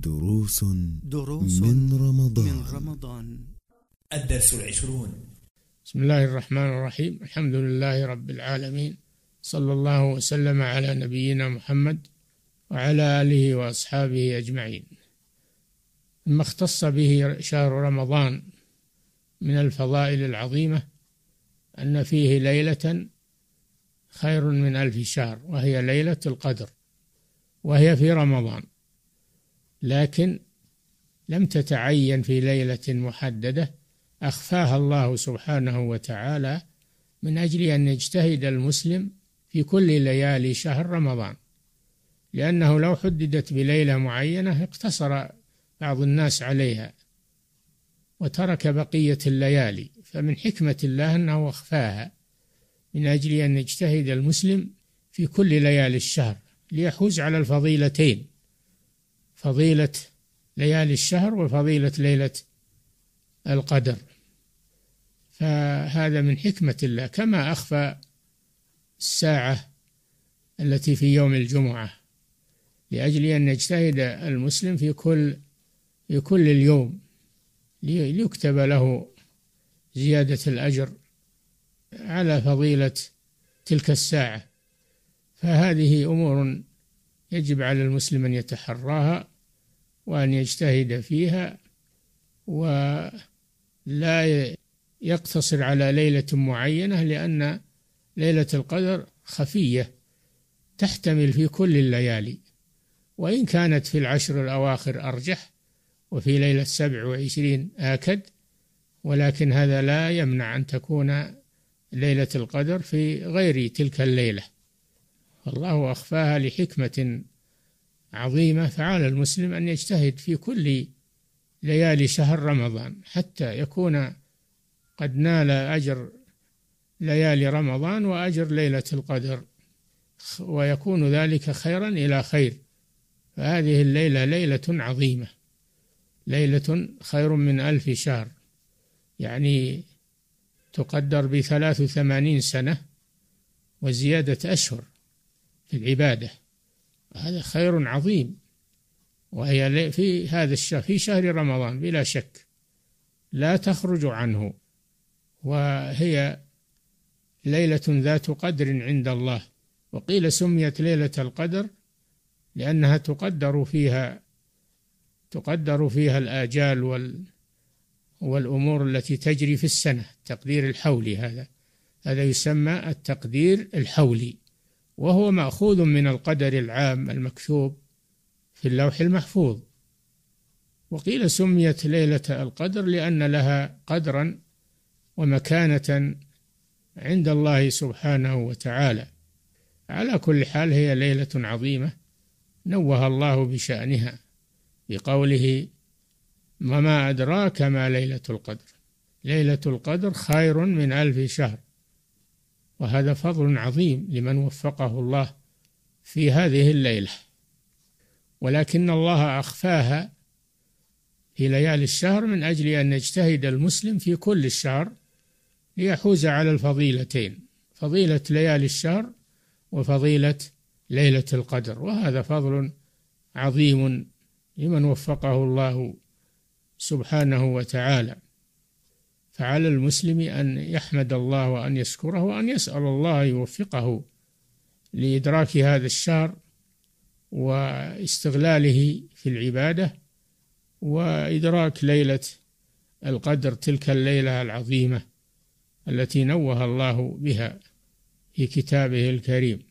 دروس دروس من رمضان. من رمضان. الدرس العشرون. بسم الله الرحمن الرحيم. الحمد لله رب العالمين. صلى الله وسلم على نبينا محمد وعلى آله وأصحابه أجمعين. مما اختص به شهر رمضان من الفضائل العظيمة أن فيه ليلة خير من ألف شهر وهي ليلة القدر وهي في رمضان. لكن لم تتعين في ليلة محددة أخفاها الله سبحانه وتعالى من أجل أن يجتهد المسلم في كل ليالي شهر رمضان. لأنه لو حددت بليلة معينة اقتصر بعض الناس عليها وترك بقية الليالي فمن حكمة الله أنه أخفاها من أجل أن يجتهد المسلم في كل ليالي الشهر ليحوز على الفضيلتين. فضيلة ليالي الشهر وفضيلة ليلة القدر. فهذا من حكمة الله. كما أخفى الساعة التي في يوم الجمعة لأجل أن يجتهد المسلم في كل في كل اليوم ليكتب له زيادة الأجر على فضيلة تلك الساعة. فهذه أمور يجب على المسلم أن يتحراها وأن يجتهد فيها ولا يقتصر على ليلة معينة لأن ليلة القدر خفية تحتمل في كل الليالي. وإن كانت في العشر الأواخر أرجح وفي ليلة سبع وعشرين آكد ولكن هذا لا يمنع أن تكون ليلة القدر في غير تلك الليلة. والله أخفاها لحكمة عظيمة فعلى المسلم أن يجتهد في كل ليالي شهر رمضان حتى يكون قد نال أجر ليالي رمضان وأجر ليلة القدر ويكون ذلك خيرا إلى خير. فهذه الليلة ليلة عظيمة ليلة خير من ألف شهر. يعني تقدر بثلاث وثمانين سنة وزيادة أشهر في العبادة. هذا خير عظيم. وهي في هذا الشهر في شهر رمضان بلا شك لا تخرج عنه. وهي ليلة ذات قدر عند الله. وقيل سميت ليلة القدر لأنها تقدر فيها تقدر فيها الآجال وال والأمور التي تجري في السنة. التقدير الحولي هذا. هذا يسمى التقدير الحولي. وهو مأخوذ من القدر العام المكتوب في اللوح المحفوظ. وقيل سميت ليلة القدر لأن لها قدرا ومكانة عند الله سبحانه وتعالى. على كل حال هي ليلة عظيمة نوه الله بشأنها بقوله وما أدراك ما ليلة القدر ليلة القدر خير من ألف شهر. وهذا فضل عظيم لمن وفقه الله في هذه الليلة. ولكن الله أخفاها في ليالي الشهر من أجل أن يجتهد المسلم في كل الشهر ليحوز على الفضيلتين فضيلة ليالي الشهر وفضيلة ليلة القدر. وهذا فضل عظيم لمن وفقه الله سبحانه وتعالى. فعلى المسلم أن يحمد الله وأن يشكره وأن يسأل الله يوفقه لإدراك هذا الشهر واستغلاله في العبادة وإدراك ليلة القدر تلك الليلة العظيمة التي نوه الله بها في كتابه الكريم.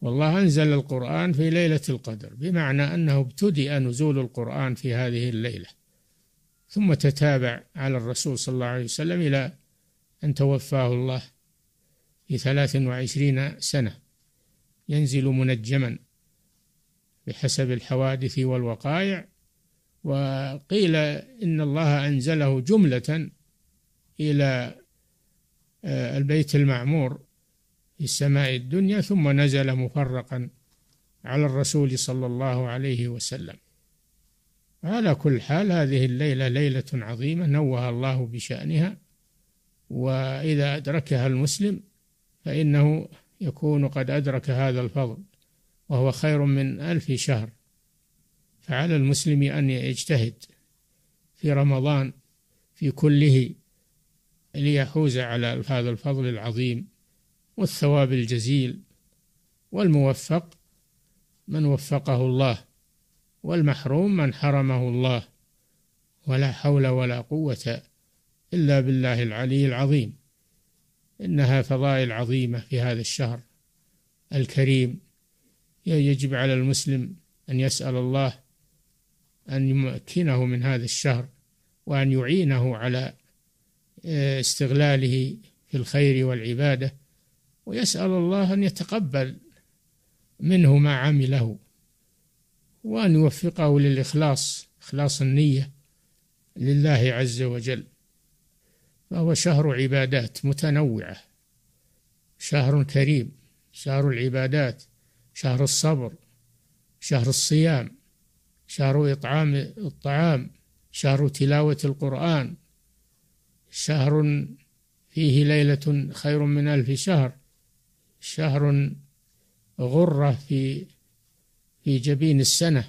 والله أنزل القرآن في ليلة القدر بمعنى أنه ابتدأ نزول القرآن في هذه الليلة. ثم تتابع على الرسول صلى الله عليه وسلم إلى أن توفاه الله في ثلاث وعشرين سنة. ينزل منجما بحسب الحوادث والوقائع وقيل إن الله أنزله جملة إلى آه، البيت المعمور في السماء الدنيا ثم نزل مفرقا على الرسول صلى الله عليه وسلم. على كل حال هذه الليلة ليلة عظيمة نوه الله بشأنها وإذا أدركها المسلم فإنه يكون قد أدرك هذا الفضل وهو خير من ألف شهر. فعلى المسلم أن يجتهد في رمضان في كله ليحوز على هذا الفضل العظيم والثواب الجزيل والموفق من وفقه الله. والمحروم من حرمه الله. ولا حول ولا قوة إلا بالله العلي العظيم. إنها فضائل عظيمة في هذا الشهر الكريم. يجب على المسلم أن يسأل الله أن يمكنه من هذا الشهر وأن يعينه على آه، استغلاله في الخير والعبادة. ويسأل الله أن يتقبل منه ما عمله. وأن يوفقه للإخلاص إخلاص النية لله عز وجل. فهو شهر عبادات متنوعة. شهر كريم شهر العبادات شهر الصبر شهر الصيام شهر إطعام الطعام شهر تلاوة القرآن. شهر فيه ليلة خير من ألف شهر. شهر غرة في في جبين السنة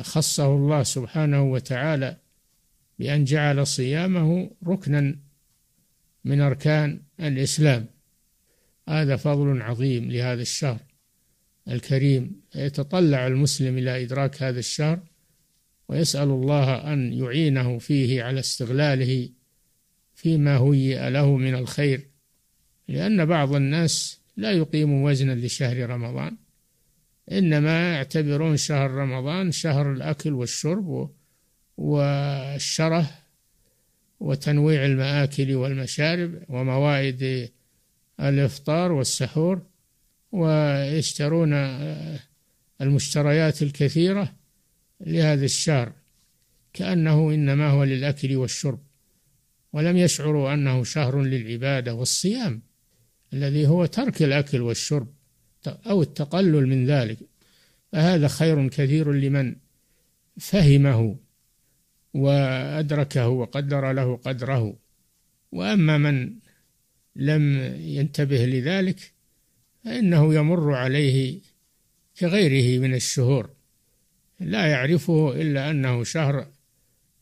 خصه الله سبحانه وتعالى بأن جعل صيامه ركنا من أركان الإسلام. هذا فضل عظيم لهذا الشهر الكريم. يتطلع المسلم إلى إدراك هذا الشهر ويسأل الله أن يعينه فيه على استغلاله فيما هيئ له من الخير لأن بعض الناس لا يقيم وزنا لشهر رمضان. إنما يعتبرون شهر رمضان شهر الأكل والشرب والشره وتنويع المآكل والمشارب وموائد الإفطار والسحور ويشترون المشتريات الكثيرة لهذا الشهر كأنه إنما هو للأكل والشرب ولم يشعروا أنه شهر للعبادة والصيام الذي هو ترك الأكل والشرب. أو التقلل من ذلك فهذا خير كثير لمن فهمه وأدركه وقدر له قدره. وأما من لم ينتبه لذلك فإنه يمر عليه كغيره من الشهور. لا يعرفه إلا أنه شهر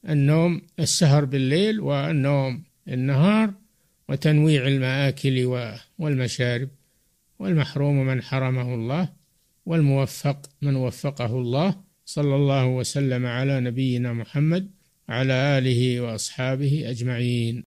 النوم السهر بالليل والنوم النهار وتنويع المآكل والمشارب. والمحروم من حرمه الله والموفق من وفقه الله صلى الله وسلم على نبينا محمد على آله وأصحابه أجمعين.